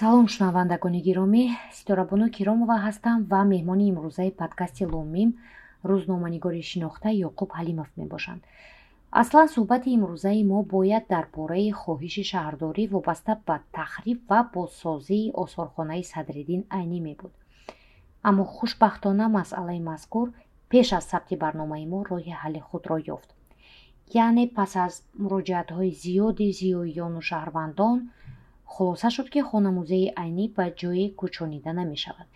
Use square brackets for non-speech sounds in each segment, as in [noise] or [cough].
салом шунавандагони гиромӣ ситорабону киромова ҳастам ва меҳмони имрӯзаи подкасти ломим рӯзноманигори шинохта ёқуб ҳалимов мебошанд. Аслан суҳбати имрӯзаи мо бояд дар бораи хоҳиши шаҳрдорӣ вобаста ба тахриб ва бозсозии осорхонаи садриддин айнӣ мебуд. Аммо хушбахтона масъалаи мазкур пеш аз сабти барномаи мо роҳи ҳалли худро ёфт. Яъне пас аз муроҷиатҳои зиёди зиёиёну шаҳрвандон хулоса шуд ки хонамузеи айнӣ ба ҷое кӯчонида намешавад.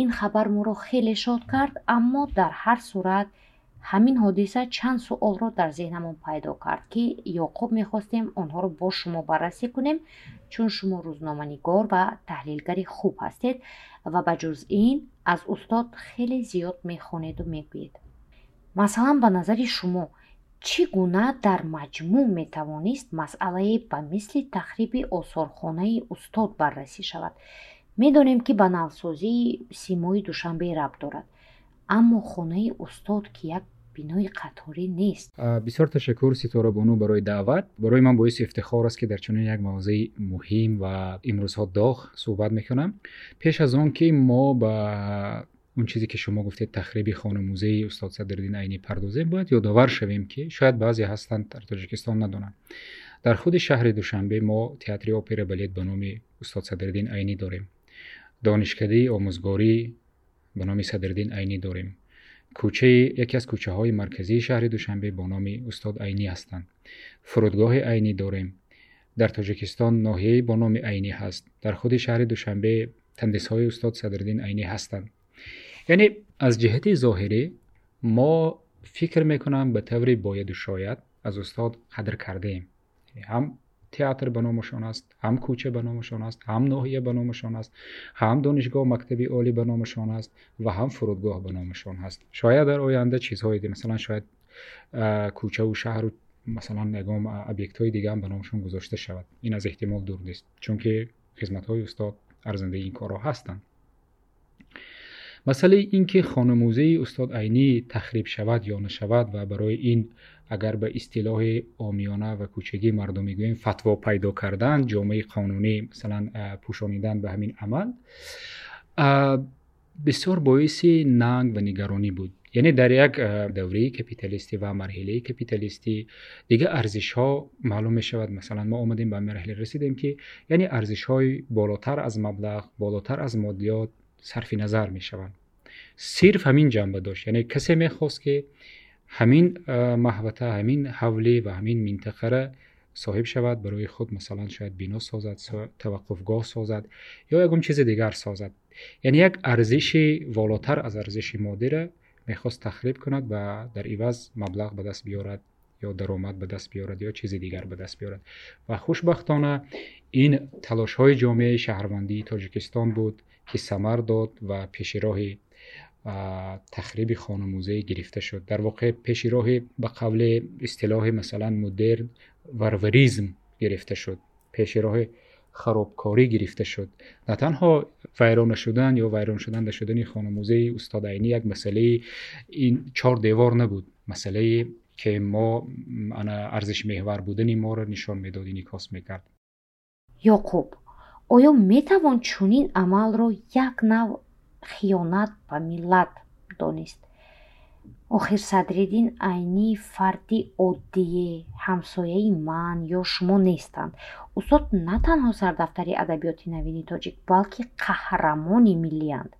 Ин хабар моро хеле шод кард аммо дар ҳар сурат ҳамин ҳодиса чанд суолро дар зеҳнамон пайдо кард ки ёқуб мехостем онҳоро бо шумо баррасӣ кунем чун шумо рӯзноманигор ва таҳлилгари хуб ҳастед ва ба ҷуз ин аз устод хеле зиёд мехонеду мегӯед. Масалан ба назари шумо чӣ гуна дар маҷмӯъ метавонист масъалае ба мисли тахриби осорхонаи устод баррасӣ шавад? Медонем ки ба навсозии симои душанбе рабт дорад. Аммо хонаи устод ки як бинои қаторӣ нест. Бисёр ташаккур ситорабону барои даъват. Барои ман боиси ифтихор аст ки дар чунин як мавзӯи муҳим ва имрӯзҳо доғ суҳбат мекунам. Пеш аз он ки мо ба اون چیزی که شما گفتید تخریب خانه موزه استاد صدرالدین عینی پردازه باید یادآور شویم که شاید بعضی هستند در تاجیکستان ندونن. در خود شهر دوشنبه ما تئاتر اپرا بلیت به نام استاد صدرالدین عینی داریم. دانشکده آموزگاری به نام صدرالدین عینی داریم. کوچه یکی از کوچه های مرکزی شهر دوشنبه با نام استاد عینی هستند فرودگاه عینی داریم. در تاجیکستان ناحیه با نام عینی هست. در خود شهر دوشنبه تندیس های استاد صدرالدین عینی هستند یعنی از جهت ظاهری ما فکر می‌کنم به طور باید و شاید از استاد قدر کرده ایم یعنی هم تئاتر به نامشان است هم کوچه به نامشان است هم ناحیه به نامشان است هم دانشگاه مکتبی عالی به نامشان است و هم فرودگاه به نامشان است شاید در آینده چیزهای دیگه مثلا شاید کوچه و شهر و مثلا نگام ابیکت های دیگه هم به نامشون گذاشته شود. این از احتمال دور نیست. چون که خدمت های استاد ارزنده این کارها هستند مسئله اینکه خانه استاد عینی تخریب شود یا نشود و برای این اگر به اصطلاح آمیانه و کوچگی مردم می‌گویم فتوا پیدا کردن جامعه قانونی مثلا پوشانیدن به همین عمل بسیار باعث ننگ و نگرانی بود. یعنی در یک دوره کپیتالیستی و مرحله کپیتالیستی دیگه ارزش ها معلوم می شود مثلا ما آمدیم به مرحله رسیدیم که یعنی ارزش های بالاتر از مبلغ بالاتر از مادیات صرف نظر می شوند صرف همین جنبه داشت. یعنی کسی می‌خواست که همین محوطه همین حوله و همین منطقه را صاحب شود برای خود مثلا شاید بنا سازد توقفگاه سازد یا یکم چیز دیگر سازد. یعنی یک ارزش والاتر از ارزش مادی را می‌خواست تخریب کند و در عوض مبلغ به دست بیارد یا درآمد به دست بیارد یا چیز دیگر به دست بیارد. و خوشبختانه این تلاش های جامعه شهروندی تاجیکستان بود. که سمر داد و پیش راه تخریب خانموزه گرفته شد. در واقع پیش راه به قول اصطلاح مثلا مدرن وروریزم گرفته شد. پیش راه خرابکاری گرفته شد. نه تنها ویران شدن یا ویران شدن در شدن خانموزه استاد عینی یک مسئله این چهار دیوار نبود. مسئله که ما ارزش محور بودن ما را نشان می‌داد انعکاس می‌کرد. یعقوب оё метавон чунин амалро як нав хиёнат ба миллат донист? Охир садриддин айнӣ фарди оддие ҳамсояи ман ё шумо нестанд? Устод на танҳо сардафтари адаbiёти навини тоҷик балки қаҳрамони миллиянд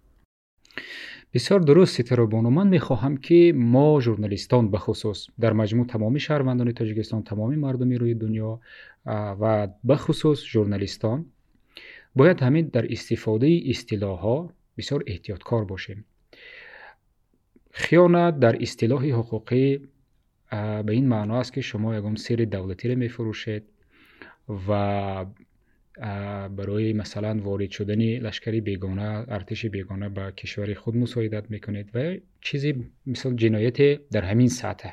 бисёр дуруст ситаробону ман мехоҳам ки мо журналистон бахусус дар маҷмӯъ тамоми шаҳрвандони тоҷикистон тамоми мардуми рӯи дунё ва бахусус журналистон باید همین در استفاده اصطلاح ها بسیار احتیاط کار باشیم خیانت در اصطلاح حقوقی به این معنا است که شما یکم سیر دولتی رو میفروشید و برای مثلا وارد شدن لشکری بیگانه ارتش بیگانه به کشور خود مساعدت می‌کنید و چیزی مثل جنایت در همین سطح.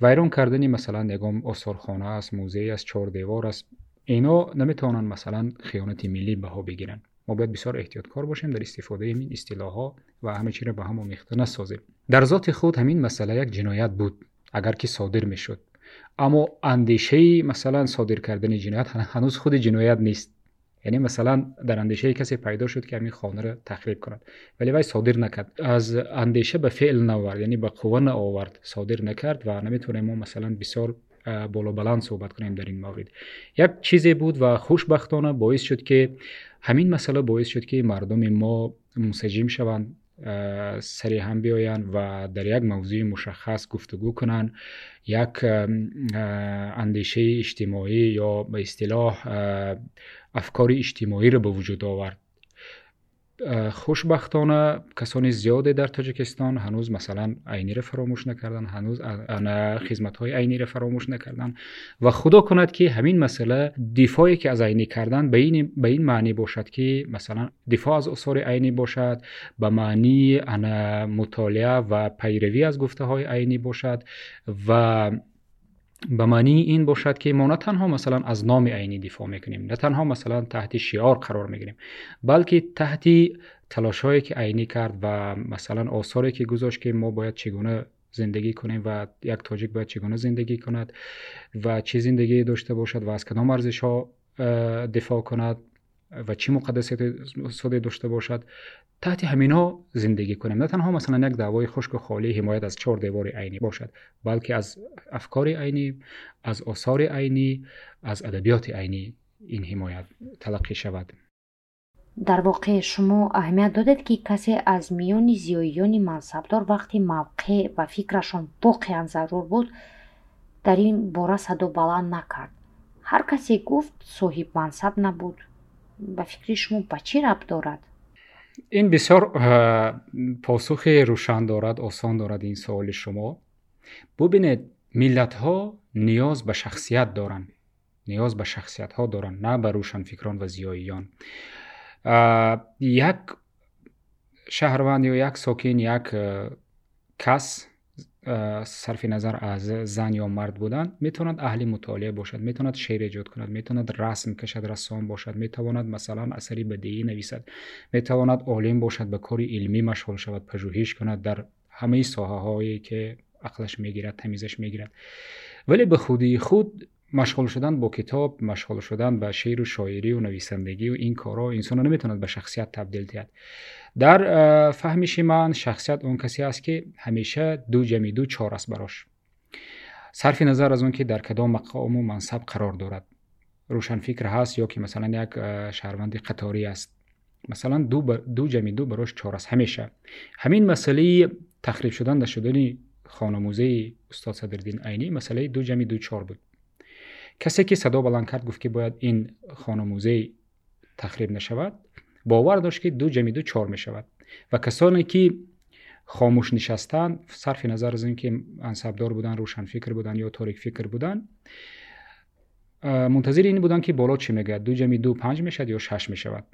ویران کردن مثلا یکم آثارخانه است موزه است چهار دیوار است اینا نمی‌تونن مثلا خیانت ملی به ها بگیرن. ما باید بسیار احتیاط کار باشیم در استفاده این اصطلاح ها و همه چیز را به هم آمیخته نسازیم. در ذات خود همین مسئله یک جنایت بود اگر که صادر می‌شد. اما اندیشه مثلا صادر کردن جنایت هنوز خود جنایت نیست. یعنی مثلا در اندیشه کسی پیدا شد که همین خانه را تخریب کند ولی وای صادر نکرد. از اندیشه به فعل نورد یعنی به قوه آورد صادر نکرد و نمی‌تونیم ما مثلا بسیار بالا بلند صحبت کنیم در این مورد یک چیزی بود و خوشبختانه باعث شد که همین مسئله باعث شد که مردم ما منسجم شوند سری هم بیاین و در یک موضوع مشخص گفتگو کنند. یک اندیشه اجتماعی یا به اصطلاح افکار اجتماعی را به وجود آورد. خوشبختانه کسانی زیاده در تاجیکستان هنوز مثلا عینی را فراموش نکردن هنوز خدمت های عینی را فراموش نکردن. و خدا کند که همین مسئله دفاعی که از عینی کردن به این, به این معنی باشد که مثلا دفاع از اثار عینی باشد به معنی مطالعه و پیروی از گفته های عینی باشد و به معنی این باشد که ما نه تنها مثلا از نام عینی دفاع می‌کنیم نه تنها مثلا تحت شعار قرار می‌گیریم بلکه تحت تلاش هایی که عینی کرد و مثلا آثاری که گذاشت که ما باید چگونه زندگی کنیم و یک تاجیک باید چگونه زندگی کند و چه زندگی داشته باشد و از کدام ارزش ها دفاع کند و چی مقدسیت ساده داشته باشد. таҳти ҳаминҳо зиндагӣ кунем. На танҳо масалан як даъвои хушку холӣ ҳимоят аз чор девори айнӣ бошад балки аз афкори айнӣ аз осори айнӣ аз адабиёти айнӣ ин ҳимоят талаққӣ шавад. Дар воқеъ шумо аҳамият додед ки касе аз миёни зиёиёни мансабдор вақти мавқеъ ва фикрашон воқеан зарур буд дар ин бора садо баланд накард. Ҳар касе гуфт соҳибмансаб набуд ба фикри шумо ба чӣ рабт дорад? Ин бисёр посухи рӯшан дорад осон дорад ин суоли шумо. Бубинед миллатҳо ниёз ба шахсият доранд. Ниёз ба шахсиятҳо доранд на ба рӯшанфикрон ва зиёиён. Як шаҳрванд ё як сокин як кас صرف نظر از زن یا مرد بودن می‌تواند اهل مطالعه باشد می‌تواند شعر ایجاد کند می‌تواند رسم کشد رسام باشد می‌تواند مثلا اثری بدیعی نویسد می‌تواند عالم باشد به کار علمی مشغول شود پژوهش کند در همه ساحه هایی که عقلش می‌گیرد تمیزش می‌گیرد. ولی به خودی خود مشغول شدن با کتاب مشغول شدن به شعر و شاعری و نویسندگی و این کارا انسان نمی‌تواند به شخصیت تبدیل دهد дар э, фаҳмиши ман шахсият он касе аст ки ҳамеша ду ҷамъи ду чор аст барош. Сарфи назар аз он ки дар кадом мақому мансаб қарор дорад. Рӯшанфикр ҳаст ё ки масалан як э, шаҳрванди қаторӣ аст. Масалан ду ҷамъи ду барош чор аст ҳамеша. Ҳамин масъалаи тахриб шудан шудани хономӯзаи устод садриддин айнӣ масъалаи ду ҷамъи ду чор буд. Касе ки садо баланд кард гуфт ки бояд ин хономӯзаи тахриб нашавад باور داشت که دو جمع دو چهار می شود و کسانی که خاموش نشستند صرف نظر از اینکه انصبدار بودن روشن فکر بودن یا تاریک فکر بودن منتظر این بودند که بالا چی میگه دو جمع دو پنج می‌شد یا شش می‌شود.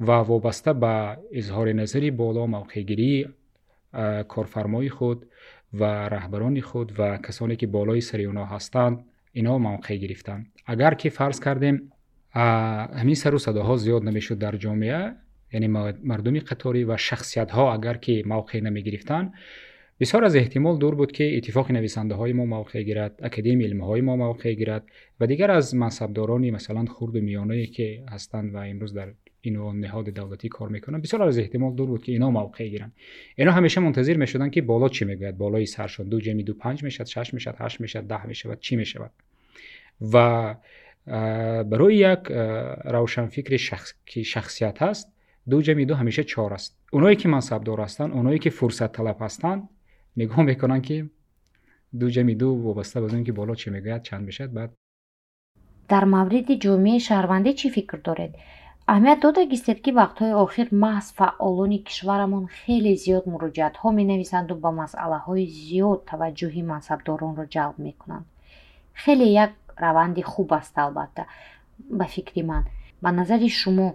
و وابسته به اظهار نظری بالا موقعگیری کارفرمای خود و رهبران خود و کسانی که بالای سری اونا هستند اینا موقع گرفتند اگر که فرض کردیم همین سر و صداها زیاد نمی‌شد در جامعه. یعنی مردمی قطاری و شخصیت ها اگر که موقع نمی گرفتن بسیار از احتمال دور بود که اتفاق نویسنده های ما موقع گیرد اکادمی علم های ما موقع گیرد و دیگر از منصبدارانی مثلا خرد میانه ای که هستند و امروز در اینو نهاد دولتی کار می‌کنن بسیار از احتمال دور بود که اینا موقع گیرند اینا همیشه منتظر می‌شدن که بالا چی می‌گوید. بالای سرشون دو جمی دو پنج می‌شد شش می‌شد هشت می‌شد ده می‌شود چی می‌شود. و барои як равшанфикри ки шахсият ҳаст ду ҷамъи ду ҳамеша чор аст. Оное ки мансабдор ҳастанд оное ки фурсатталаб ҳастанд нигоҳ мекунанд ки ду ҷамъи ду вобаста ба он ки боло чӣ мегӯяд чанд мешавад баъд. Дар мавриди ҷомеаи шаҳрвандӣ чӣ фикр доред? Аҳамият додагистед ки вақтҳои охир маҳз фаъолони кишварамон хеле зиёд муроҷиатҳо менависанду ба масъалаҳои зиёд таваҷҷӯҳи мансабдоронро ҷалб мекунанд. Хеле як раванди хуб аст албатта ба фикри ман. Ба назари шумо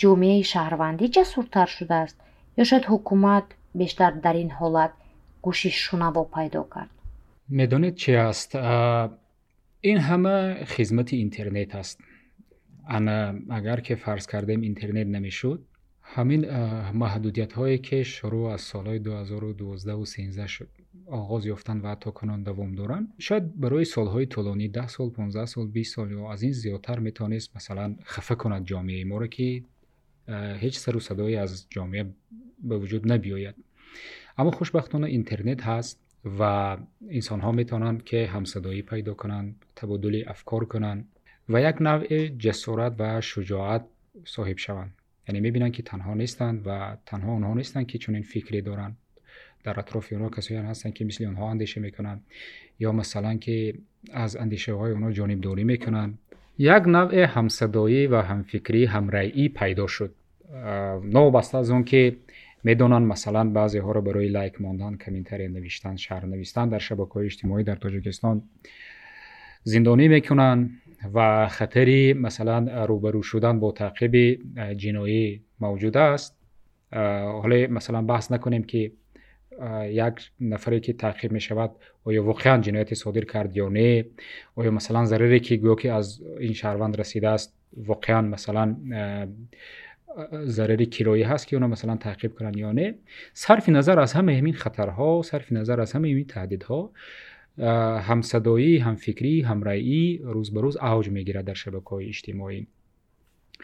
ҷомеаи шаҳрвандӣ ҷасуртар шудааст? Ё шояд ҳукумат бештар дар ин ҳолат гӯши шунаво пайдо кард? Медонед чи аст? Ин ҳама хизмати интернет аст. Ана агар ки фарз кардем интернет намешуд همین محدودیت هایی که شروع از سالهای 2012 و 13 آغاز یافتن و تا کنون دوام دارن شاید برای سالهای طولانی 10 سال 15 سال 20 سال یا از این زیادتر می‌تونست مثلا خفه کند جامعه ما که هیچ سر و صدایی از جامعه به وجود نبیاید. اما خوشبختانه اینترنت هست و انسان ها می‌تونن که همصدایی پیدا کنند تبادل افکار کنند و یک نوع جسارت و شجاعت صاحب شوند. یعنی می‌بینن که تنها نیستند و تنها اونها نیستند که چنین فکری دارن. در اطراف اونها کسایی هستن که مثل اونها اندیشه می‌کنن. یا مثلا که از اندیشه های اونها جانبداری می‌کنن. یک نوع همصدایی و همفکری همرایی پیدا شد. نوبسته از اون که می‌دونن مثلا بعضی ها رو برای لایک ماندن کمینتری نوشتن شهر نویستن در شبکه‌های اجتماعی در تاجیکستان زندانی می‌کنن. و خطری مثلا روبرو شدن با تعقیب جنایی موجود است. حالا مثلا بحث نکنیم که یک نفری که تعقیب می شود آیا واقعا جنایت صادر کرد یا نه؟ آیا مثلا ضرری که گویا که از این شهروند رسیده است واقعا مثلا ضرری کرایه هست که اونا مثلا تعقیب کنن یا نه؟ صرف نظر از همه همین خطرها صرف نظر از همه همین تهدیدها همصدایی همفکری همرایی روز به روز اوج می‌گیرد در شبکه های اجتماعی.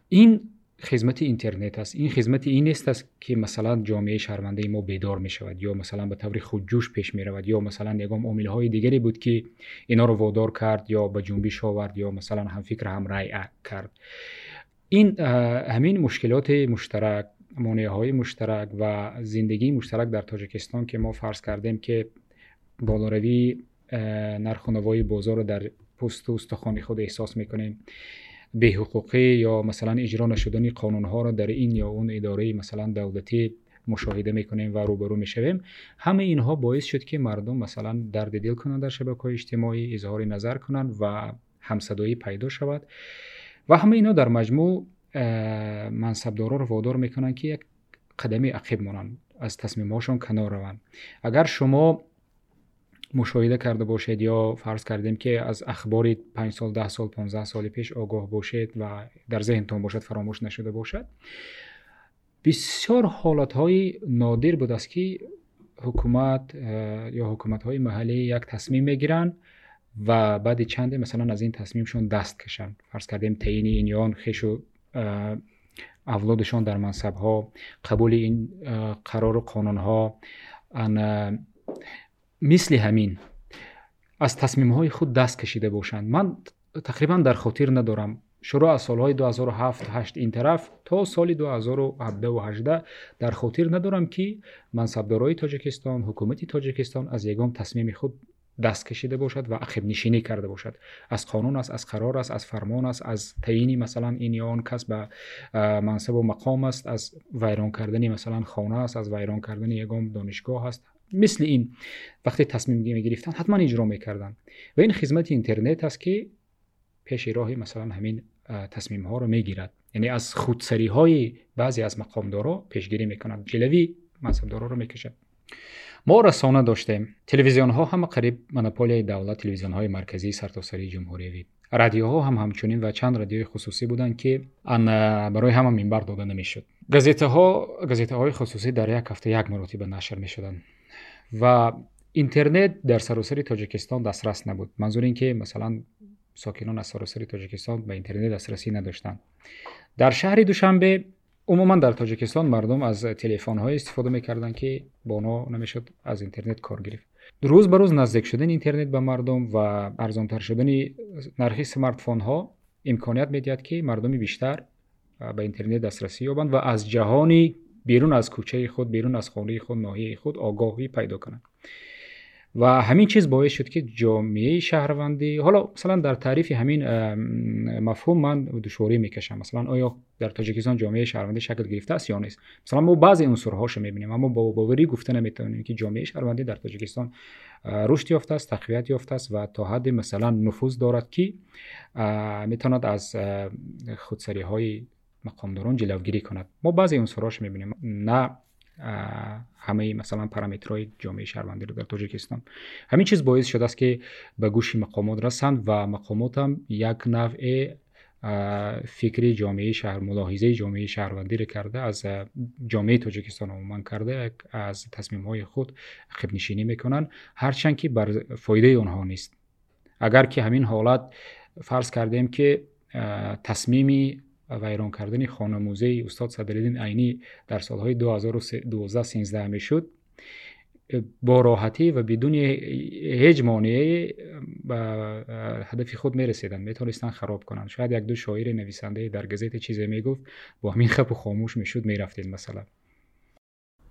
این خدمت اینترنت است. این خدمت این نیست است که مثلا جامعه شهرمنده ما بیدار می شود یا مثلا به طور خودجوش پیش می رود یا مثلا نگام عامل های دیگری بود که اینا رو وادار کرد یا به جنبش آورد یا مثلا هم فکر هم رای کرد. این همین مشکلات مشترک مانع های مشترک و زندگی مشترک در تاجیکستان که ما فرض کردیم که بالاروی نرخ بازار رو در پست و استخوان خود احساس می‌کنیم. به حقوقی یا مثلا اجرا نشدن قانون ها را در این یا اون اداره مثلا دولتی مشاهده می‌کنیم و روبرو می‌شویم. همه اینها باعث شد که مردم مثلا درد دل کنند در شبکه های اجتماعی اظهار نظر کنند و همصدایی پیدا شود. و همه اینها در مجموع منصبدارا رو وادار می‌کنند که یک قدمی عقب مانند از تصمیمهاشون کنار روند. اگر شما مشاهده کرده باشید یا فرض کردیم که از اخبار 5 سال 10 سال 15 سال پیش آگاه باشید و در ذهنتون باشد فراموش نشده باشد. بسیار حالت های نادر بود است که حکومت یا حکومت های محلی یک تصمیم می‌گیرند و بعد چند مثلا از این تصمیمشون دست کشند. فرض کردیم تعیین این یان خش و اولادشان در منصب ها قبول این قرار و قانون ها мисли ҳамин аз тасмимҳои худ даст кашида бошанд ман тақрибан дар хотир надорам шуруъ аз солҳои 2007 ин тараф то соли 2017 дар хотир надорам ки мансабдорои тоҷикистон ҳукумати тоҷикистон аз ягон тасмими худ даст кашида бошад ва ақибнишинӣ карда бошад аз қонун аст аз қарор аст аз фармон аст аз таъини масалан ин ё он кас ба мансабу мақом аст аз вайрон кардани масалан хона аст аз вайрон кардани ягон донишгоҳ аст مثل این وقتی تصمیم گرفتن حتما اجرا می‌کردن. و این خدمت اینترنت است که پیش راه مثلا همین تصمیم ها رو می‌گیرد. یعنی از خودسری های بعضی از مقامدارا پیشگیری می‌کنند. جلوی منصبدارا رو می‌کشد ما رسانه داشتیم. تلویزیون ها هم قریب منوپولی دولت تلویزیون های مرکزی سرتاسری جمهوری بود رادیوها هم همچنین و چند رادیوی خصوصی بودند که آن برای همه منبر داده نمی‌شد. گزیته ها گزیته های خصوصی در یک هفته یک مرتبه نشر می‌شدند. و اینترنت در سراسر تاجیکستان دسترس نبود. منظور این که مثلا ساکنان از سراسر تاجیکستان به اینترنت دسترسی نداشتند. در شهر دوشنبه عموما در تاجیکستان مردم از تلفن های استفاده می‌کردن که با اونا نمی‌شد از اینترنت کار گرفت. روز به روز نزدیک شدن اینترنت به مردم و ارزانتر شدن نرخ سمارت فون ها امکانیت می‌دهد که مردمی بیشتر به اینترنت دسترسی یابند و از جهانی بیرون از کوچه خود بیرون از خانه خود ناحیه خود آگاهی پیدا کنند و همین چیز باعث شد که جامعه شهروندی حالا مثلا در تعریف همین مفهوم من دشواری می‌کشم. مثلا آیا در تاجیکستان جامعه شهروندی شکل گرفته است یا نیست؟ مثلا ما بعضی عنصرهاش می‌بینیم اما با باوری گفته نمی‌تونیم که جامعه شهروندی در تاجیکستان رشد یافته است تقویت یافته است و تا حد مثلا نفوذ دارد که می‌تواند از خودسری های مقامداران جلوگیری کند. ما بعضی اون سراش می‌بینیم. نه همه مثلا پارامترهای جامعه شهروندی رو در تاجیکستان. همین چیز باعث شده است که به گوش مقامات رسند و مقامات هم یک نوع فکر جامعه شهر ملاحظه جامعه شهروندی رو کرده از جامعه تاجیکستان عموما کرده از تصمیم های خود خب نشینی می‌کنن. هرچند که بر فایده آنها نیست. اگر که همین حالت فرض کردیم که تصمیمی ویران کردن خانموزه استاد صدرالدین عینی در سالهای 2012 13 می شد با راحتی و بدون هیچ مانعی به هدف خود می رسیدن می توانستند خراب کنند. شاید یک دو شاعر نویسنده در گزیت چیزی می گفت با همین خب و خاموش می شد می رفتید مثلا.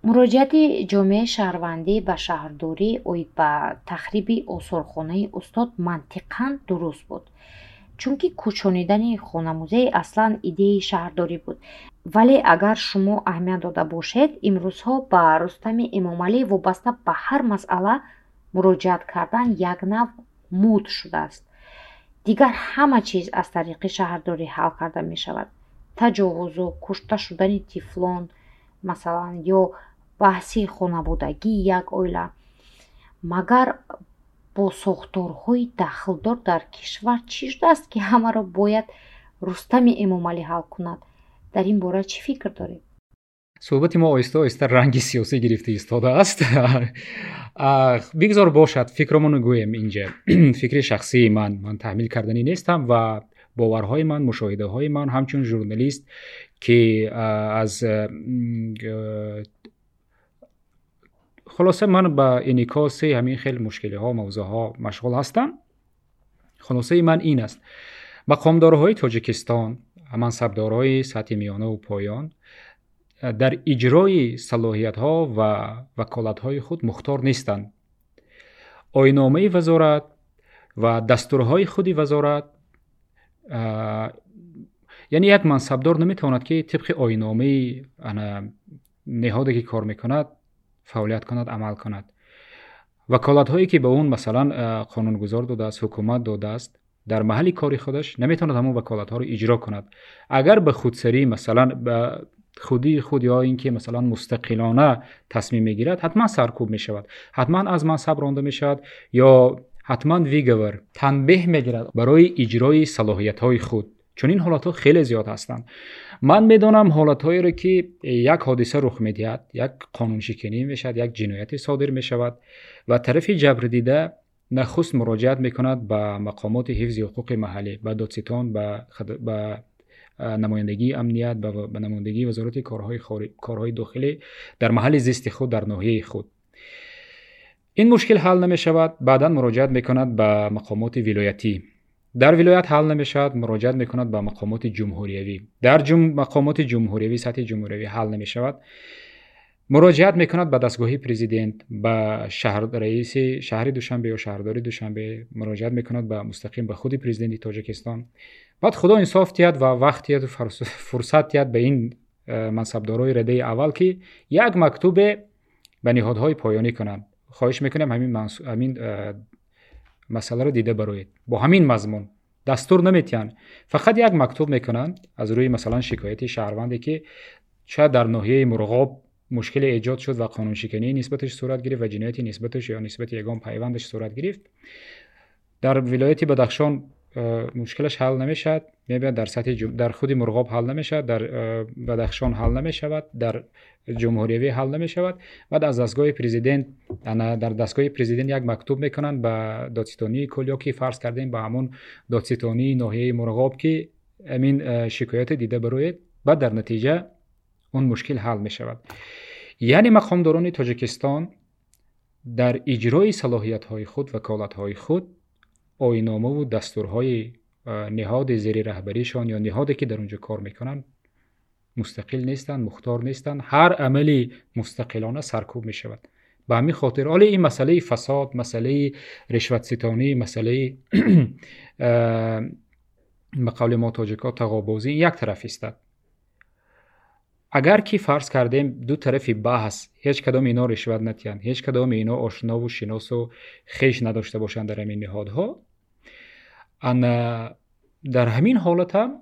مراجعت جامعه شهروندی به شهرداری اوید به تخریب اصولخانه استاد منطقا درست بود. Чунки кӯчонидани хонамӯзаи аслан идеяи шаҳрдорӣ буд. Вале агар шумо аҳамият дода бошед имрӯзҳо ба рустами эмомалӣ вобаста ба ҳар масъала муроҷиат кардан як нав муд шудааст. Дигар ҳама чиз аз тариқи шаҳрдорӣ ҳал карда мешавад. Таҷовузу кушта шудани тифлон масалан ё баҳси хонабудагии як оила. Магар бо сохторҳои дахлдор дар кишвар чӣ шудааст ки ҳамаро бояд рустами эмомалӣ ҳал кунад. Дар ин бора чӣ фикр доред? Суҳбати мо оҳиста оҳиста ранги сиёсӣ гирифта истодааст бигзор бошад фикромону гӯем инҷа. [clears throat] Фикри шахсии ман ман таҳмил карданӣ нестам ва боварҳои ман мушоҳидаҳои ман ҳамчун журналист ки аз خلاصه من با انعکاس همین خیلی مشکلی ها موضوع ها مشغول هستم. خلاصه من این است. مقامدارهای تاجیکستان منصبدارهای سطح میانه و پایان در اجرای صلاحیت ها و وکالت های خود مختار نیستند. آینامه وزارت و دستورهای خودی وزارت یعنی یک منصبدار نمی‌تواند که طبق آینامه نهادی که کار می‌کند فعالیت کند عمل کند. وکالت هایی که به اون مثلا قانون گذار داده است حکومت داده است در محل کاری خودش نمی‌تواند همون وکالت ها رو اجرا کند. اگر به خودسری مثلا به خودی خود یا اینکه مثلا مستقلانه تصمیم می‌گیرد حتما سرکوب می شود حتما از منصب رانده می شود یا حتما ویگور تنبیه می‌گیرد برای اجرای صلاحیت های خود. چون این حالات ها خیلی زیاد هستند من می‌دانم حالات هایی رو که یک حادثه رخ می‌دهد یک قانون شکنی می‌شد یک جنایت صادر می شود و طرف جبر دیده نخست مراجعت می‌کند به مقامات حفظ حقوق محلی به دادستان به, خد... به نمایندگی امنیت به نمایندگی وزارت کارهای, خار... کارهای داخلی در محل زیست خود در ناحیه خود. این مشکل حل نمی شود بعدا مراجعت می‌کند به مقامات ولایتی. در ولایت حل نمی‌شود مراجعت می‌کند به مقامات جمهوریوی در جم... مقامات جمهوریوی سطح جمهوریوی حل نمی‌شود. مراجعت می‌کند به دستگاهی پریزیدنت به شهر رئیس شهر دوشنبه یا شهرداری دوشنبه. مراجعت می‌کند به مستقیم به خود پریزیدنت تاجیکستان. بعد خدا انصاف تیاد و وقت و فرصت تیاد به این منصبدارای رده اول که یک مکتوب به نهادهای پایانی کنند. خواهش می‌کنم همین, منص... همین مسئله رو دیده بروید با همین مضمون دستور نمیتیان فقط یک مکتوب می‌کنند از روی مثلا شکایت شهروندی که چه در ناحیه مرغاب مشکل ایجاد شد و قانون شکنی نسبتش صورت گرفت و جنایتی نسبتش یا نسبت یگان پیوندش صورت گرفت در ولایت بدخشان مشکلش حل نمی‌شد میبین یعنی در سطح جم... در خود مرغاب حل نمی‌شد در بدخشان حل نمی‌شود. در جمهوریوی حل نمی‌شود. و از دستگاه پرزیدنت یعنی در دستگاه پریزیدنت یک مکتوب می‌کنن به دادستانی کلیا که فرض کردیم به همون دادستانی ناحیه مرغاب که امین شکایت دیده بروید و در نتیجه اون مشکل حل می‌شود. یعنی مقامداران تاجکستان در اجرای صلاحیت های خود و کالت های خود آینامه و دستورهای نهاد زیر رهبریشان یا نهادی که در اونجا کار می‌کنن مستقل نیستن مختار نیستن. هر عملی مستقلانه سرکوب می‌شود. به همین خاطر حالا این مسئله فساد مسئله رشوت ستانی مسئله [clears throat] مقال ما تاجکا تقابوزی یک طرف است اگر کی فرض کردیم دو طرفی بحث هیچ کدام اینا رشوت نتیان، هیچ کدام اینا آشنا و شناس و خیش نداشته باشند در این نهادها ان در همین حالت هم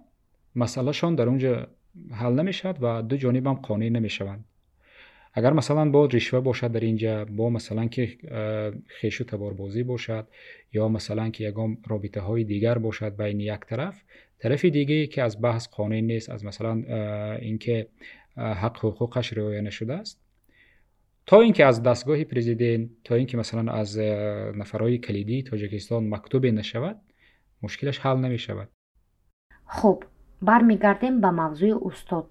مسئله شان در اونجا حل نمی‌شد و دو جانب هم قانع نمی‌شوند. اگر مثلا با رشوه باشد در اینجا با مثلا که خیش و تباربازی باشد یا مثلا که یگام رابطه های دیگر باشد بین یک طرف طرف دیگه که از بحث قانع نیست از مثلا اینکه حق حقوقش رعایت نشده است تا اینکه از دستگاه پرزیدنت تا اینکه مثلا از نفرای کلیدی تاجیکستان مکتوب نشود мушкилаш ҳал намешавад. Хуб бармегардем ба мавзӯи устод.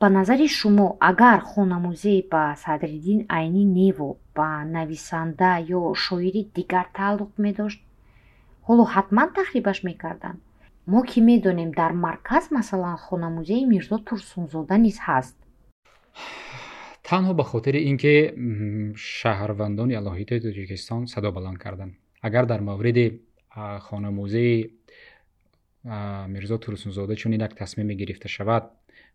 Ба назари шумо агар хонамӯзӣ ба садриддин айни неву ба нависанда ё шоири дигар тааллуқ медошт? Ҳоло ҳатман тахрибаш мекарданд. Мо ки медонем дар марказ масалан хонамӯзеи мирзо турсунзода низ ҳаст. Танҳо ба хотири ин ки шаҳрвандони алоҳидаи тоҷикистон садо баланд карданд. Агар дар мавриди خانموزی میرزا تورسونزاده چون این تصمیم گرفته شود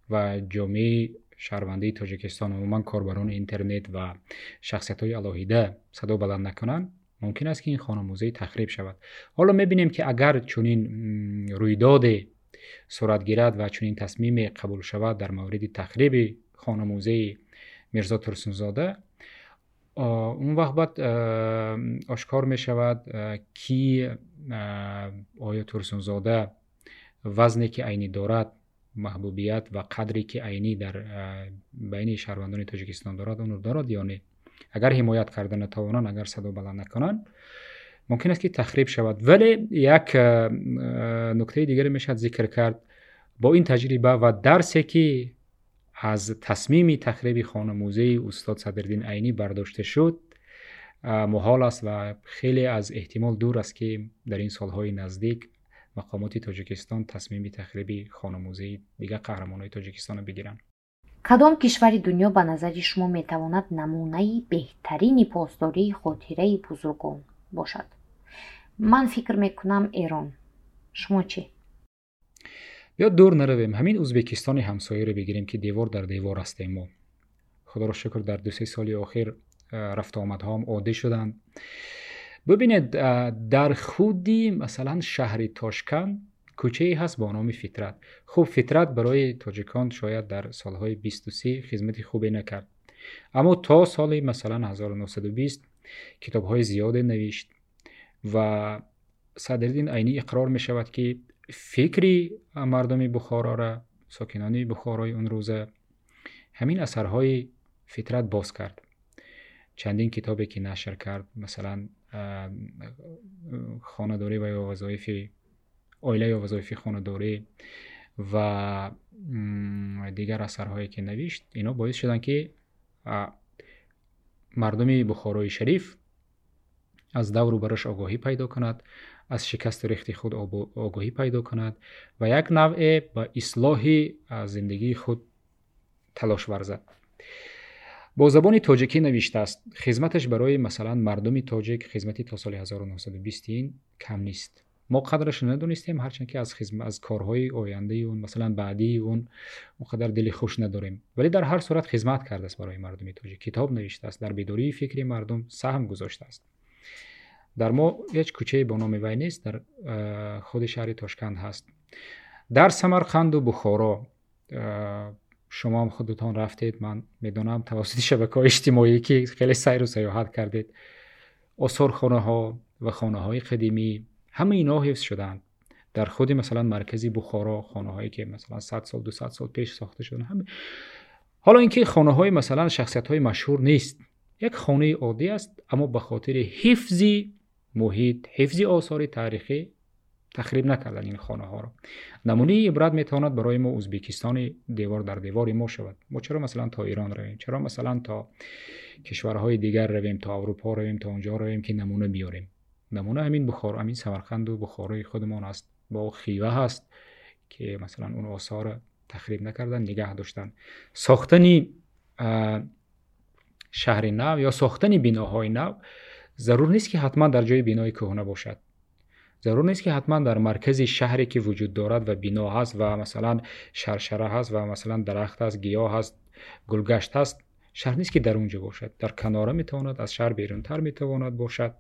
و جامعه شهروندی تاجیکستان عموما کاربران اینترنت و شخصیت های الاهیده صدا بلند نکنند ممکن است که این خانموزه تخریب شود حالا می‌بینیم که اگر چنین رویداد صورت گیرد و چنین تصمیم قبول شود در مورد تخریب خانموزه میرزا ترسونزاده اون وقت باید آشکار می شود کی آیا ترسونزاده وزنی که عینی دارد محبوبیت و قدری که عینی در بین شهروندان تاجیکستان دارد اون رو دارد یعنی اگر حمایت کرده نتوانن اگر صدا بلند کنن، ممکن است که تخریب شود. ولی یک نکته دیگر می‌شد ذکر کرد. با این تجربه و درسی که аз тасмими тахриби хонамӯзаи устод садриддин айнӣ бардошта шуд. Муҳол аст ва хеле аз эҳтимол дур аст ки дар ин солҳои наздик мақомоти тоҷикистон тасмими тахриби хонамӯзаи дигар қаҳрамонҳои тоҷикистонро бигиранд. Кадом кишвари дунё ба назари шумо метавонад намунаи беҳтарини посдории хотираи бузургон бошад? Ман фикр мекунам эрон. Шумо чӣ یا دور نرویم همین ازبکستان همسایه رو بگیریم که دیوار در دیوار هستیم ما خدا را شکر در دو سه سال آخر رفت آمدها هم عادی شدند. ببینید در خودی مثلا شهر تاشکند کوچه ای هست با نام فطرت. خب فطرت برای تاجیکان شاید در سالهای 23 خدمت خوبی نکرد. اما تا سال مثلا 1920 کتاب های زیاد نوشت و صدردین عینی اقرار می شود که فکری مردمی بخارا را ساکنانی بخارای اون روزه همین اثرهای فطرت باز کرد. چندین کتابی که نشر کرد مثلا خانداری و یا وظایف آیله یا وظایف خانداری و دیگر اثرهایی که نوشت اینا باعث شدن که مردمی بخارای شریف از دور و برش آگاهی پیدا کند از شکست و ریخت خود آگاهی پیدا کند و یک نوع به اصلاح زندگی خود تلاش ورزد. با زبان تاجیکی نوشته است خدمتش برای مثلا مردم تاجیک خدمتی تا سال 1920 کم نیست. ما قدرش ندونستیم هرچند که از خزم... از کارهای آینده اون مثلا بعدی اون اونقدر دلی خوش نداریم. ولی در هر صورت خدمت کرده است برای مردم توجه. کتاب نوشته است در بیداری فکری مردم سهم گذاشته است. در ما هیچ کوچه با نام وی نیست در خود شهر تاشکند هست در سمرقند و بخارا شما هم خودتان رفتید من می‌دانم توسط شبکه های اجتماعی که خیلی سیر و سیاحت کردید آثار خانه ها و خانه های قدیمی همه اینا حفظ شدند در خود مثلا مرکزی بخارا خانه هایی که مثلا 100 سال 200 سال پیش ساخته شدن همه حالا اینکه خانه های مثلا شخصیت های مشهور نیست یک خانه عادی است اما به خاطر حفظی محیط حفظ آثار تاریخی تخریب نکردن این خانه ها را نمونه ای عبرت می‌تواند برای ما ازبکستان دیوار در دیوار ما شود. ما چرا مثلا تا ایران رویم؟ چرا مثلا تا کشورهای دیگر رویم؟ تا اروپا رویم؟ تا اونجا رویم که نمونه بیاریم. نمونه همین بخار همین سمرقند و بخارای خودمان است. با خیوه هست که مثلا اون آثار تخریب نکردن نگه داشتن. ساختن شهر نو یا ساختن بناهای نو ضرور نیست که حتما در جای بینای کهنه باشد. ضرور نیست که حتما در مرکز شهری که وجود دارد و بنا هست و مثلا شرشره هست و مثلا درخت هست گیاه هست گلگشت هست شهر نیست که در اونجا باشد. در کناره می‌تواند از شهر بیرونتر می‌تواند باشد.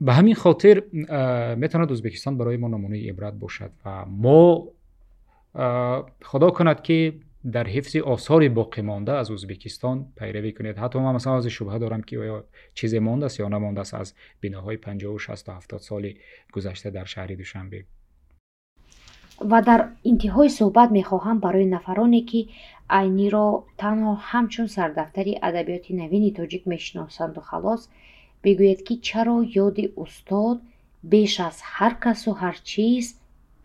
به همین خاطر می می‌تواند ازبکستان برای ما نمونه عبرت باشد و ما خدا کند که дар ҳифзи осори боқимонда аз ӯзбекистон пайравӣ кунед. Ҳатто ман масалан аз шубҳа дорам ки оё чизе мондааст ё намондааст аз биноҳои панҷоҳу шасту ҳафтод соли гузашта дар шаҳри душанбе. Ва дар интиҳои суҳбат мехоҳам барои нафароне ки айниро танҳо ҳамчун сардафтари адабиёти навини тоҷик мешиносанду. Халос бигӯед ки чаро ёди устод беш аз ҳар касу ҳар чиз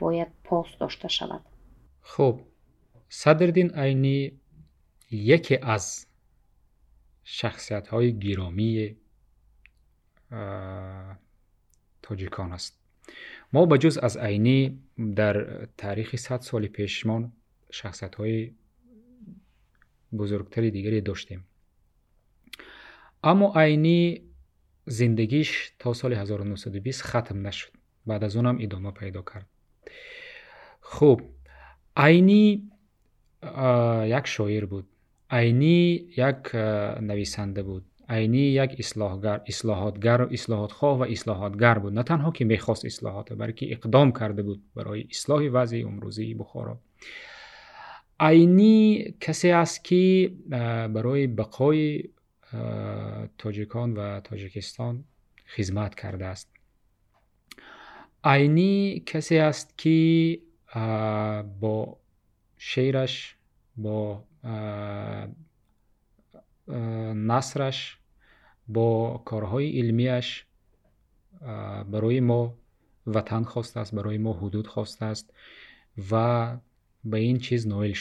бояд пос дошта шавад. Хуб صدردین عینی یکی از شخصیت های گیرامی تاجیکان است. ما به از عینی در تاریخ 100 سال پیشمان شخصیت های بزرگتری دیگری داشتیم. اما عینی زندگیش تا سال 1920 ختم نشد. بعد از اونم ادامه پیدا کرد. خوب، عینی یک شاعر بود. عینی یک نویسنده بود. عینی یک اصلاحگر اصلاحاتگر اصلاحاتخواه و اصلاحاتگر بود. نه تنها که می‌خواست اصلاحات بلکه اقدام کرده بود برای اصلاح وضع امروزی بخارا. عینی کسی است که برای بقای تاجیکان و تاجیکستان خدمت کرده است. عینی کسی است که با شعرش бо насраш бо корҳои илмияш барои мо ватан хостааст барои мо ҳудуд хостааст ва ба ин чиз ноил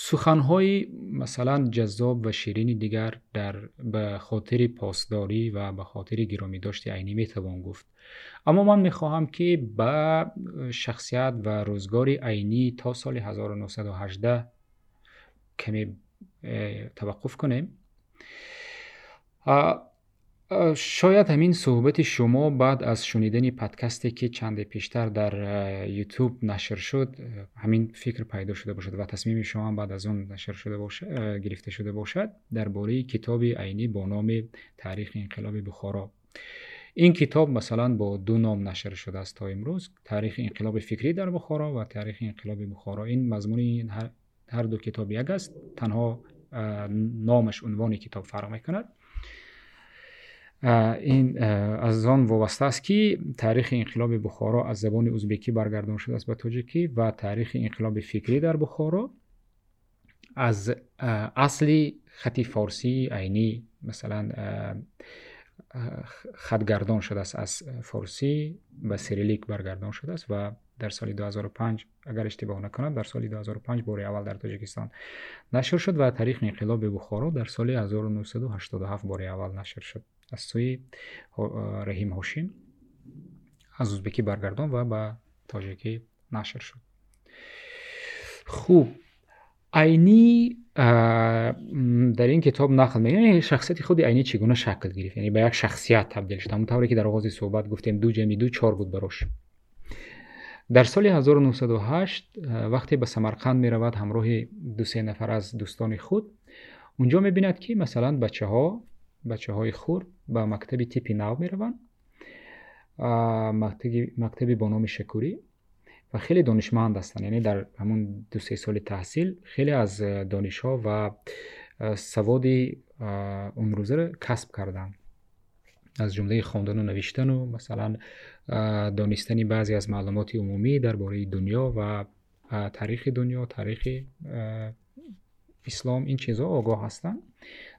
سخنهای مثلا جذاب و شیرین دیگر در به خاطر پاسداری و به خاطر گرامی داشت عینی می‌توان گفت. اما من می‌خواهم که به شخصیت و روزگار عینی تا سال 1918 کمی توقف کنیم. شاید همین صحبت شما بعد از شنیدن پادکستی که چند پیشتر در یوتیوب نشر شد همین فکر پیدا شده باشد و تصمیم شما بعد از اون نشر شده باشد، گرفته شده باشد درباره کتاب عینی با نام تاریخ انقلاب بخارا. این کتاب مثلا با دو نام نشر شده است تا امروز تاریخ انقلاب فکری در بخارا و تاریخ انقلاب بخارا. این مضمون هر دو کتاب یک است تنها نامش عنوان کتاب فرق می‌کند. این از آن وابسته است که تاریخ انقلاب بخارا از زبان ازبکی برگردان شده است به تاجیکی و تاریخ انقلاب فکری در بخارا از اصلی خطی فارسی عینی مثلا خطگردان شده است از فارسی به سریلیک برگردان شده است و در سال 2005 اگر اشتباه نکنم در سال 2005 بوری اول در تاجیکستان نشر شد و تاریخ انقلاب بخارا در سال 1987 بوری اول نشر شد. аз сӯи раҳим ҳошим аз ӯзбекӣ баргардон ва ба тоҷикӣ нашр шуд хуб айнӣ дар ин китоб нақл меяне шахсияти худи айнӣ чӣ гуна шакл гирифт яъне ба як шахсият табдил шуд ҳамон тавре ки дар оғози суҳбат гуфтем ду ҷамъи ду чор буд барош дар соли 1908 вақте ба самарқанд меравад ҳамроҳи дусе нафар аз дӯстони худ унҷо мебинад ки масалан бачаҳо بچه های خور به مکتب تیپی نو می روان، مکتبی با نام شکوری و خیلی دانشمند هستند. یعنی در همون دو سه سال تحصیل خیلی از دانش ها و سواد اون روزه را کسب کردن از جمله خواندن و نوشتن و مثلا دانستنی بعضی از معلومات عمومی درباره دنیا و تاریخ دنیا تاریخ اسلام این چیزها آگاه هستند.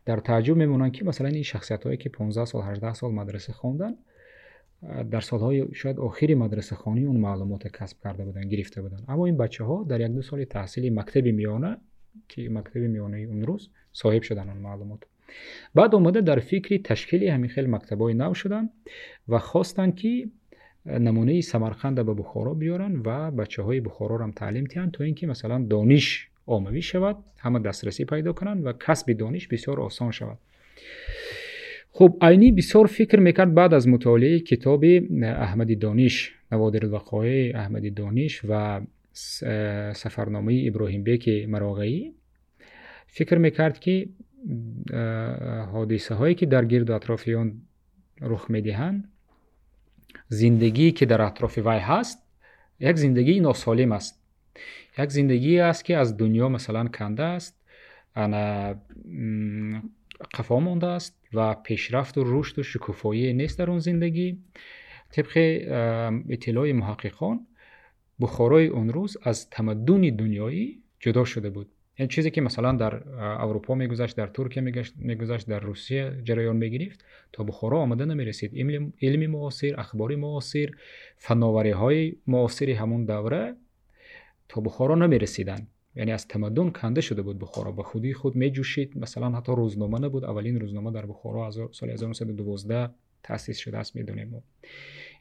در تعجب میمونن که مثلا این شخصیت هایی که 15 سال 18 سال مدرسه خوندن در سالهای شاید آخری مدرسه خانی اون معلومات کسب کرده بودن گرفته بودن. اما این بچه ها در یک دو سال تحصیل مکتب میانه که مکتب میانه اون روز صاحب شدن اون معلومات. بعد اومده در فکری تشکیل همین خیلی مکتبای نو شدن و خواستن که نمونه سمرقند به بخارا بیارن و بچه های بخارا هم تعلیم تیان تا اینکه مثلا دانش آموی شود همه دسترسی پیدا کنند و کسب دانش بسیار آسان شود. خب عینی بسیار فکر می‌کرد بعد از مطالعه کتاب احمد دانش نوادر الوقایع احمد دانش و سفرنامه ابراهیم بیک مراغی فکر می‌کرد که حادثه هایی که در گرد اطرافیان رخ می‌دهند زندگی که در اطراف وی هست یک زندگی ناسالم است. یک زندگی است که از دنیا مثلا کنده است انا قفا مانده است و پیشرفت و رشد و شکوفایی نیست در اون زندگی. طبق اطلاع محققان بخارای اون روز از تمدن دنیایی جدا شده بود. این چیزی که مثلا در اروپا میگذشت در ترکیه میگذشت در روسیه جریان می‌گرفت تا بخارا آمده نمی‌رسید. علم معاصر اخبار معاصر فناوری های معاصر همون دوره تا بخارا نمی رسیدن یعنی از تمدن کنده شده بود بخارا. به خودی خود می جوشید مثلا حتی روزنامه نبود. اولین روزنامه در بخارا از سال 1912 تاسیس شده است می‌دونیم.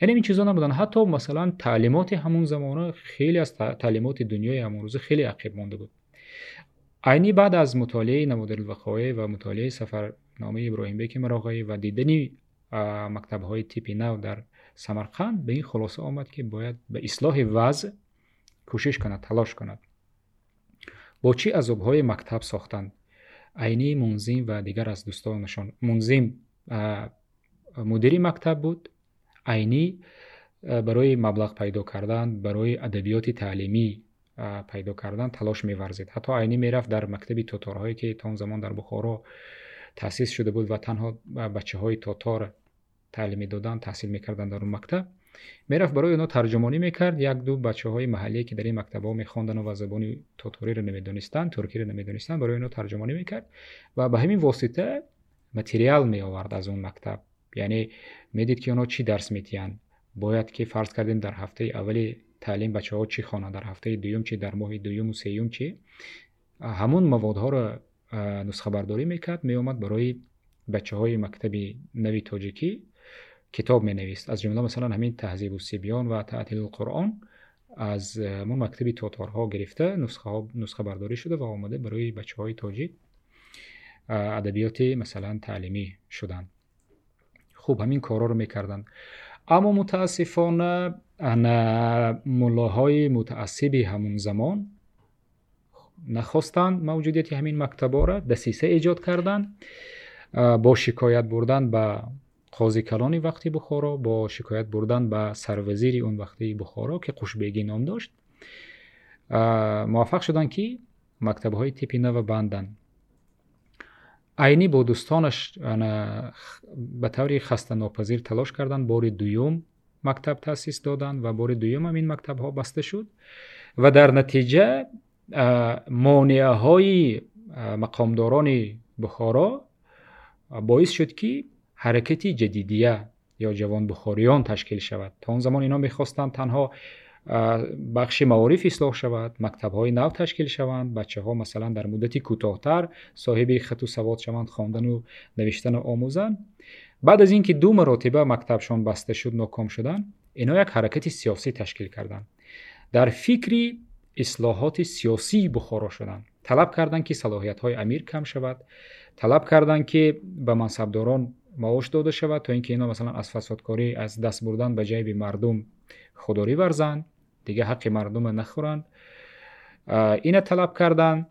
یعنی این چیزا نبودن. حتی مثلا تعلیمات همون زمانه خیلی از تعلیمات دنیای همون خیلی عقب مانده بود. عینی بعد از مطالعه نمادر الوقایع و مطالعه سفرنامه ابراهیم بیک مراغایی و دیدنی مکتب های تیپی نو در سمرقند به این خلاصه آمد که باید به اصلاح وضع کوشش کند تلاش کند. با چی از های مکتب ساختند عینی منظیم و دیگر از دوستانشان. منظیم مدیر مکتب بود. عینی برای مبلغ پیدا کردن برای ادبیات تعلیمی پیدا کردن تلاش می‌ورزید. حتی عینی می‌رفت در مکتب تاتارهایی که تا اون زمان در بخارا تأسیس شده بود و تنها بچه‌های های تعلیم دادن تحصیل می‌کردند در اون مکتب. Мерафт барои онҳо тарҷумонӣ мекард як ду бачаҳои маҳаллие ки дар ин мактабҳо мехондану ва забони тоториро намедонистанд туркиро намедонистанд барои онҳо тарҷумонӣ мекард ва ба ҳамин восита материал меовард аз он мактаб. Яъне медид ки онҳо чӣ дарс метиҳанд. Бояд ки фарз кардем дар ҳафтаи аввали таълим бачаҳо чӣ хонанд дар ҳафтаи дуюм чи дар моҳи дуюму сеюм чи ҳамон маводҳоро нусхабардорӣ мекард меомад барои бачаҳои мактаби нави тоҷикӣ کتاب می نویست از جمله مثلا همین تهذیب و سیبیان و تعطیل القرآن از من مکتبی تاتارها گرفته نسخه, نسخه برداری شده و آمده برای بچه های تاجید ادبیات مثلا تعلیمی شدن. خوب همین کارا رو می‌کردن. اما متاسفانه ملاهای متعصب همون زمان نخواستند موجودیت همین مکتبا را دسیسه ایجاد کردند با شکایت بردن به қозикалони вақти бухоро бо шикоят бурдан ба сарвазири он вақтии бухоро ки қушбегӣ ном дошт муваффақ шуданд ки мактабҳои типи нава банданд. Айнӣ бо дӯстонаш ба таври хастанопазир талош карданд бори дуюм мактаб таъсис доданд ва бори дуюм ҳамин мактабҳо баста шуд. Ва дар натиҷа монеаҳои мақомдорони бухоро боис шуд ки حرکتی جدیدیه یا جوان بخوریان تشکیل شود. تا اون زمان اینا می‌خواستند تنها بخش معارف اصلاح شود مکتب های نو تشکیل شوند بچه ها مثلا در مدتی کوتاهتر صاحب خط و سواد شوند خواندن و نوشتن و آموزن. بعد از اینکه دو مراتبه مکتبشان بسته شد ناکام شدند، اینا یک حرکت سیاسی تشکیل کردند در فکری اصلاحات سیاسی بخارا شدند طلب کردند که صلاحیت های امیر کم شود. طلب کردند که به منصبداران معاش داده شود تا اینکه اینا مثلا از فسادکاری از دست بردن به جیب مردم خودداری ورزند دیگه حق مردم نخورند. این طلب کردن.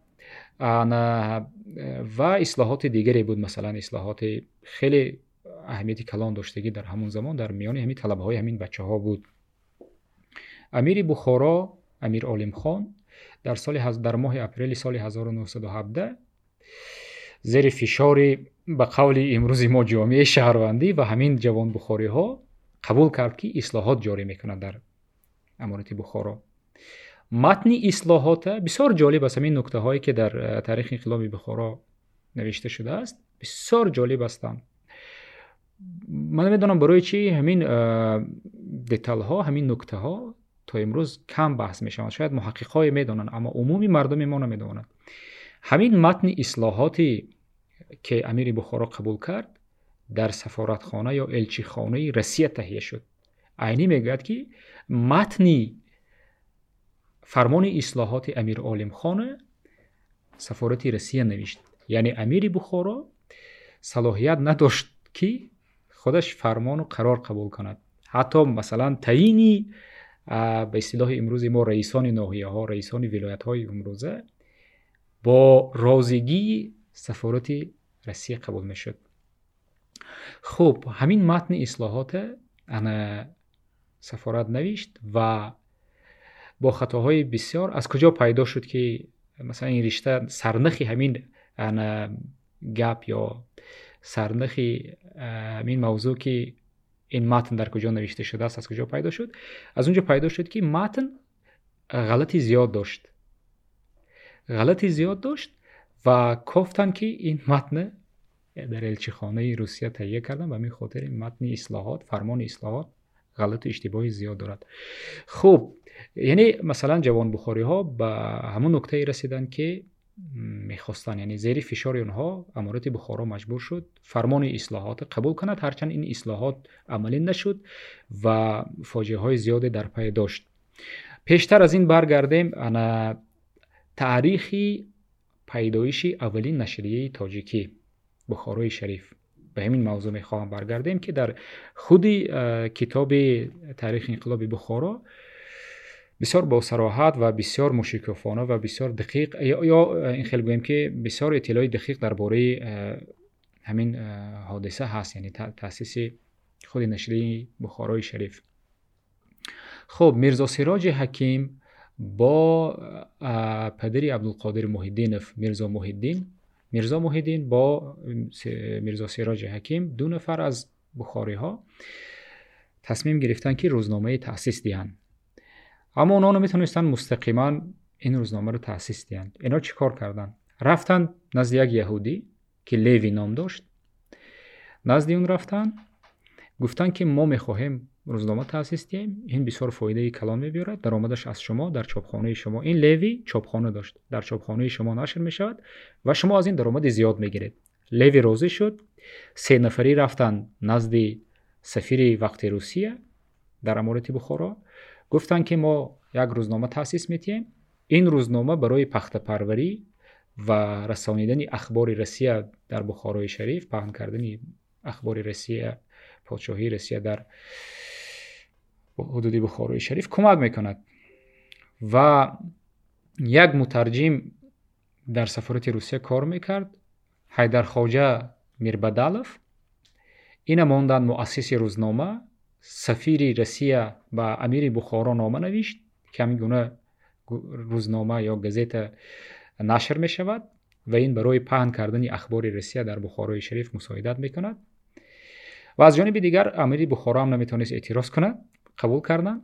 و اصلاحات دیگری بود. مثلا اصلاحات خیلی اهمیت کلان داشتگی در همون زمان. در میان همین طلب های همین بچه ها بود. امیر بخارا امیر علیم خان در سال در ماه اپریل سال 1917 زیر فشار به قول امروز ما جامعه شهروندی و همین جوان بخاری ها قبول کرد که اصلاحات جاری می‌کنند در امارت بخارا. متن اصلاحات بسیار جالب است. همین نکته هایی که در تاریخ انقلاب بخارا نوشته شده است بسیار جالب هستند من می‌دونم برای چی همین دیتال ها همین نکته ها تا امروز کم بحث می‌شوند شاید محقق های می‌دانند اما عمومی مردم ما نمی‌دانند. ҳамин матни ислоҳоте ки амири бухоро қабул кард дар сафоратхона ё элчихонаи россия таҳия шуд айнӣ мегӯяд ки матни фармони ислоҳоти амир олимхона сафорати россия навишт яъне амири бухоро салоҳият надошт ки худаш фармону қарор қабул кунад ҳатто масалан таъини ба истилоҳи имрӯзи мо раисони ноҳияҳо раисони вилоятҳои имрӯза با رازگی سفارت روسیه قبول می‌شد. خب همین متن اصلاحات انا سفارت نوشت و با خطاهای بسیار از کجا پیدا شد که مثلا این رشته سرنخی همین گپ یا سرنخی همین موضوع که این متن در کجا نوشته شده است از کجا پیدا شد؟ از اونجا پیدا شد که متن غلطی زیاد داشت. غلطی زیاد داشت و گفتن که این متن در الچیخانه روسیه تهیه کردن و به خاطر این متن اصلاحات فرمان اصلاحات غلط اشتباهی زیاد دارد. خوب یعنی مثلا جوان بخاری ها به همون نکته رسیدن که می‌خواستن یعنی زیر فشار اونها امارت بخارا مجبور شد فرمان اصلاحات قبول کند هرچند این اصلاحات عملی نشد و فاجعه های زیاد در پای داشت. پیشتر از این برگردیم انا таърихи пайдоиши аввалин нашрияи тоҷикӣ бухорои шариф ба ҳамин мавзӯъ мехоҳам баргардем ки дар худи китоби таърихи инқилоби бухоро бисёр босароҳат ва бисёр мушикофона ва бисёр дақиқ ё ин با پدری عبدالقادر محیدینف میرزا محیدین. میرزا محیدین با میرزا سیراج حکیم دو نفر از بخاری ها تصمیم گرفتن که روزنامه تاسیس دیان اما اونا نمی‌تونستن مستقیما این روزنامه رو تاسیس دیان اینا چیکار کردن؟ رفتن نزد یک یهودی که لیوی نام داشت. نزد اون رفتن. گفتن که ما می‌خواهیم روزنامه تاسیس تاسیستیم این بسیار فایده کلان میبیرد درآمدش از شما در چاپخانه شما. این لیوی چاپخانه داشت. در چاپخانه شما نشر می شود و شما از این درآمد زیاد می‌گیرید. لیوی روزی شد. سه نفری رفتن نزد سفیر وقت روسیه در امارت بخارا. گفتن که ما یک روزنامه تاسیس میتیم این روزنامه برای پخت پروری و رسانیدن اخبار روسیه در بخارای شریف پهن کردن اخبار روسیه پادشاهی روسیه در حدودی بخاروی شریف کمک می‌کند. و یک مترجم در سفارت روسیه کار می‌کرد حیدر خواجه میربدالف. این ماندن مؤسس روزنامه سفیر روسیه به امیر بخارا نامه نوشت که همین گونه روزنامه یا گزیت نشر می شود و این برای پهن کردن اخبار روسیه در بخارای شریف مساعدت می کند و از جانب دیگر امیر بخارا هم نمی‌تونست اعتراض کند. قبول کردن؟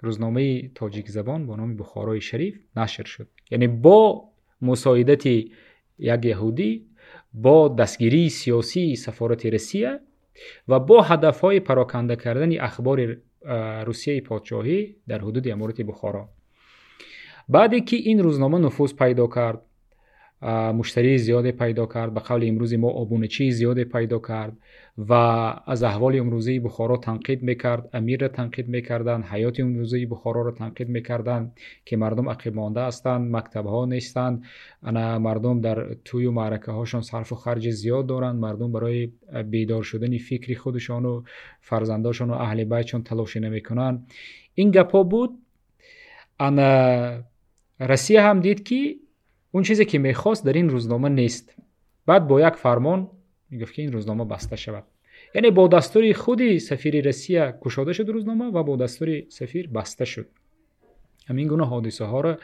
روزنامه تاجیک زبان با نام بخارای شریف نشر شد. یعنی با مساعدت یک یهودی با دستگیری سیاسی سفارت روسیه و با هدف های پراکنده کردن اخبار روسیه پادشاهی در حدود امارت بخارا. بعدی که این روزنامه نفوذ پیدا کرد مشتری زیاد پیدا کرد به قول امروز ما آبونچی زیاد پیدا کرد و از احوال امروزی بخارا تنقید می‌کرد امیر را تنقید می‌کردن حیات امروزی بخارا را تنقید می‌کردن که مردم عقب مانده هستند مکتب ها نیستند مردم در توی و معرکه هاشان صرف و خرج زیاد دارند. مردم برای بیدار شدن فکری خودشان و فرزنداشان و اهل بیتشان تلاش نمی‌کنند. این گپا بود. انا روسیه هم دید که اون چیزی که می‌خواست در این روزنامه نیست. بعد با یک فرمان می‌گفت که این روزنامه بسته شود. یعنی با دستور خودی سفیر روسیه کشاده شد روزنامه و با دستور سفیر بسته شد. همین گونه حادثه ها را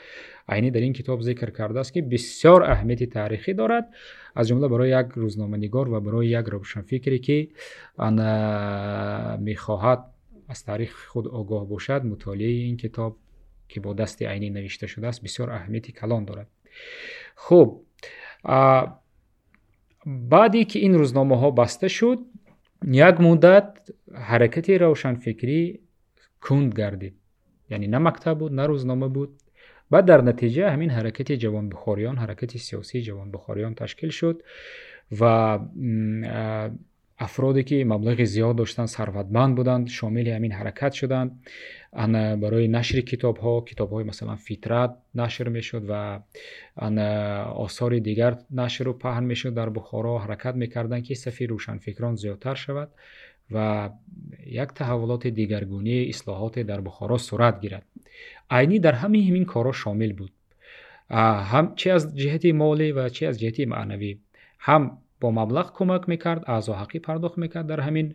عینی در این کتاب ذکر کرده است که بسیار اهمیت تاریخی دارد از جمله برای یک روزنامه نگار و برای یک روشنفکری که آن می‌خواهد از تاریخ خود آگاه باشد. مطالعه این کتاب که با دست عینی نوشته شده است بسیار اهمیت کلان دارد. Хуб. Баъде ки ин рӯзномаҳо баста шуд як муддат ҳаракати равшанфикрӣ кунд гардид. Яъне на мактаб буд на рӯзнома буд. Баъд дар натиҷа ҳамин ҳаракати ҷавонбухориён ҳаракати сиёсии ҷавонбухориён ташкил шуд ва афроде ки маблағи зиёд доштанд сарватманд буданд шомили ҳамин ҳаракат шуданд ана барои нашри китобҳо китобҳои масалан фитрат нашр мешуд ва ана осори дигар нашру паҳн мешуд. Дар бухоро ҳаракат мекарданд ки сафи рӯшанфикрон зиёдтар шавад ва як таҳаввулоти дигаргунии ислоҳоте дар бухоро сурат гирад. Айнӣ дар ҳамаи ҳамин корҳо шомил буд. Чӣ аз ҷиҳати молӣ ва чӣ аз ҷиҳати маънавӣ? Ҳам бо маблағ кӯмак мекард аъзоҳақӣ пардохт мекард дар ҳамин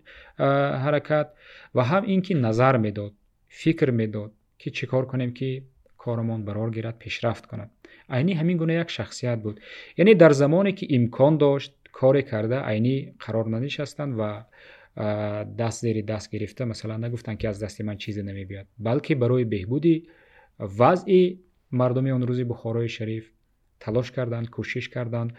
ҳаракат ва ҳам ин ки назар медод فکر می‌داد که چیکار کنیم که کارمان برار گیرد پیشرفت کند. عینی همین گونه یک شخصیت بود. یعنی در زمانی که امکان داشت کار کرده عینی قرار ننشستند و دست زیر دست گرفته. مثلا نگفتن که از دست من چیزی نمی بیاد. بلکه برای بهبودی وضع مردم اون روزی بخارای شریف تلاش کردند کوشش کردند.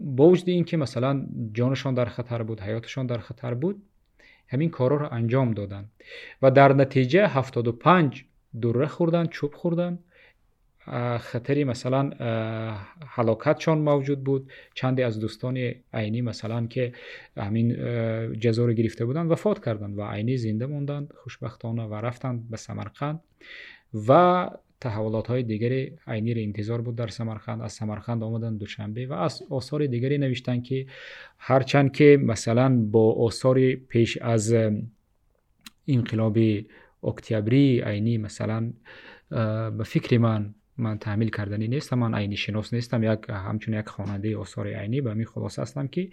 با وجود اینکه مثلا جانشان در خطر بود حیاتشان در خطر بود همین کارا رو انجام دادن. و در نتیجه 75 دوره خوردن چوب خوردن. خطری مثلا چون موجود بود. چندی از دوستان عینی مثلا که همین جزا رو گرفته بودن وفات کردند و عینی زنده موندند خوشبختانه و رفتند به سمرقند. و таҳаввулотҳои дигаре айниро интизор буд дар самарқанд аз самарқанд омаданд душанбе ва аз осори дигаре навиштанд ки ҳарчанд ки масалан бо осори пеш аз инқилоби октябрии айнӣ масалан ба фикри ман من تعمیل کردنی نیستم من عینی شناس نیستم یک همچون یک خواننده آثار عینی. به می خلاص هستم که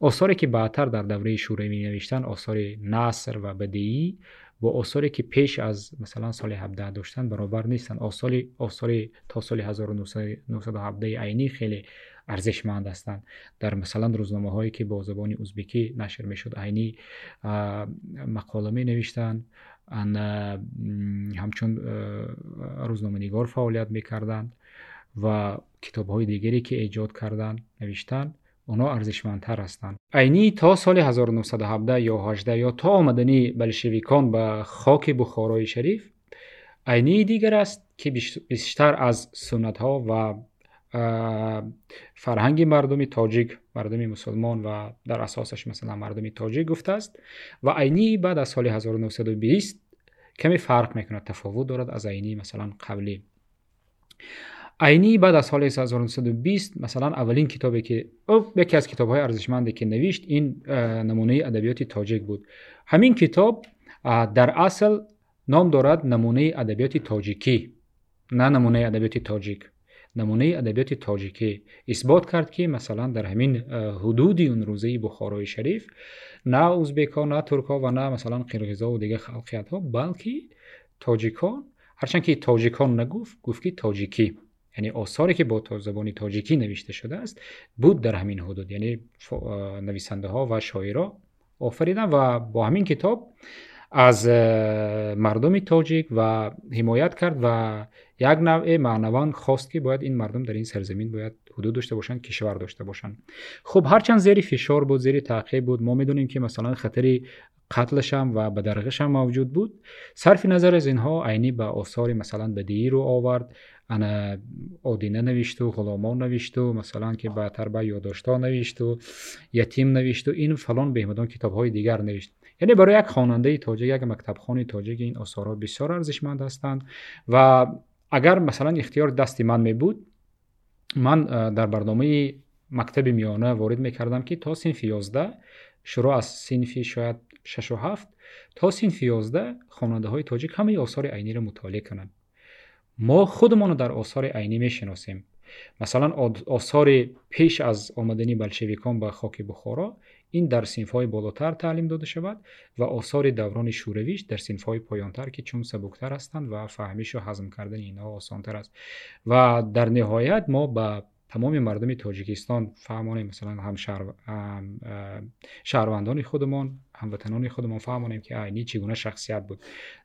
آثاری که بعدتر در دوره شوروی می نوشتن آثار نصر و بدیعی با آثاری که پیش از مثلا سال 17 داشتن برابر نیستن. آثاری آثاری تا سال 1917 عینی خیلی ارزشمند هستند در مثلا روزنامه هایی که با زبان ازبکی نشر می‌شد عینی مقاله می نوشتن ҳамчун рӯзноманигор фаъолият мекарданд ва китобҳои дигаре ки эҷод карданд навиштанд онҳо арзишмандтар ҳастанд. Айнӣ то соли 1917 ё 18 ё то омадани болшевикон ба хоки бухорои шариф айнии дигар аст ки бештар аз суннатҳо ва فرهنگ مردمی تاجیک مردمی مسلمان و در اساسش مثلا مردمی تاجیک گفته است و عینی بعد از سال 1920 کمی فرق می‌کند تفاوت دارد از عینی مثلا قبلی. عینی بعد از سال 1920 مثلا اولین کتابی که یکی از کتاب های ارزشمندی که نوشت این نمونه ادبیات تاجیک بود. همین کتاب در اصل نام دارد نمونه ادبیات تاجیکی نه نمونه ادبیات تاجیک. نمونه ادبیات تاجیکی اثبات کرد که مثلا در همین حدود اون روزه بخارای شریف نه اوزبیکا نه ترکا و نه مثلا قرغیزا و دیگه خلقیت ها بلکه تاجیکان. هرچند که تاجیکان نگفت گفت که تاجیکی یعنی آثاری که با زبان تاجیکی نوشته شده است بود در همین حدود. یعنی نویسنده ها و شاعرها آفریدن و با همین کتاب از مردم توجیک و حمایت کرد و یک نوع معنوان خواست که باید این مردم در این سرزمین باید حدود داشته باشن کشور داشته باشن. خب هرچند زیر فشار بود زیر تعقیب بود ما می‌دونیم که مثلا خطر قتلش هم و بدرغش هم موجود بود. صرف نظر از اینها عینی به آثار مثلا بدیعی رو آورد. انا آدینه نوشت و غلامان نوشت و مثلا که به یاداشتا نوشت و یتیم نوشت و این فلان بهمدان کتاب های دیگر نوشت. یعنی برای یک خواننده تاجیک یک مکتب خوان تاجیک این آثارها بسیار ارزشمند هستند و اگر مثلا اختیار دست من می بود من در برنامه مکتب میانه وارد می‌کردم که تا سنف 11 شروع از سنفی شاید 6 و 7 تا سنف 11 خواننده های تاجیک همه آثار عینی را مطالعه کنند ما خودمان در آثار عینی می‌شناسیم. مثلا آثار پیش از آمدنی بلشویکان به خاک بخارا این در های بالاتر تعلیم داده شود و آثار دوران شورویش در سینف‌های پایانتر که چون سبکتر هستند و فهمش و هضم کردن اینها آسانتر است. و در نهایت ما به تمام مردم تاجیکستان فهمانیم مثلا هم شهر... شهروندان خودمان هموطنان خودمان فهمانیم که اینی چگونه شخصیت بود.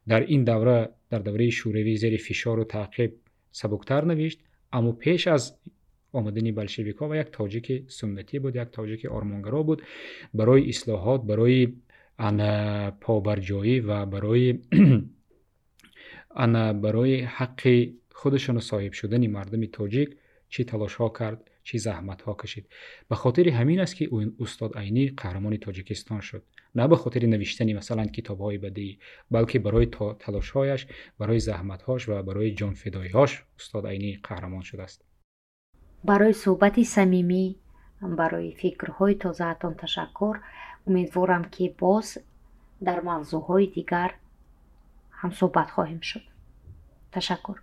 در این دوره در دوره شوروی زیر فشار و تعقیب سبکتر نوشت اما پیش از آمدن بلشویک ها و یک تاجیک سنتی بود یک تاجیک آرمانگرا بود. برای اصلاحات برای ان پابرجایی و برای [clears throat] ان برای حق خودشان صاحب شدن مردم تاجیک چی تلاش ها کرد چی زحمت ها کشید. به خاطر همین است که اون استاد عینی قهرمان تاجیکستان شد. نه به خاطر نوشتن مثلا کتاب های بدی بلکه برای تلاش هایش برای زحمت هاش و برای جان فدایی هاش استاد عینی قهرمان شده است. Барои суҳбати самимӣ барои фикрҳои тозаатон ташаккур умедворам ки боз дар мавзӯъҳои дигар ҳамсӯҳбат хоҳем шуд. Ташаккур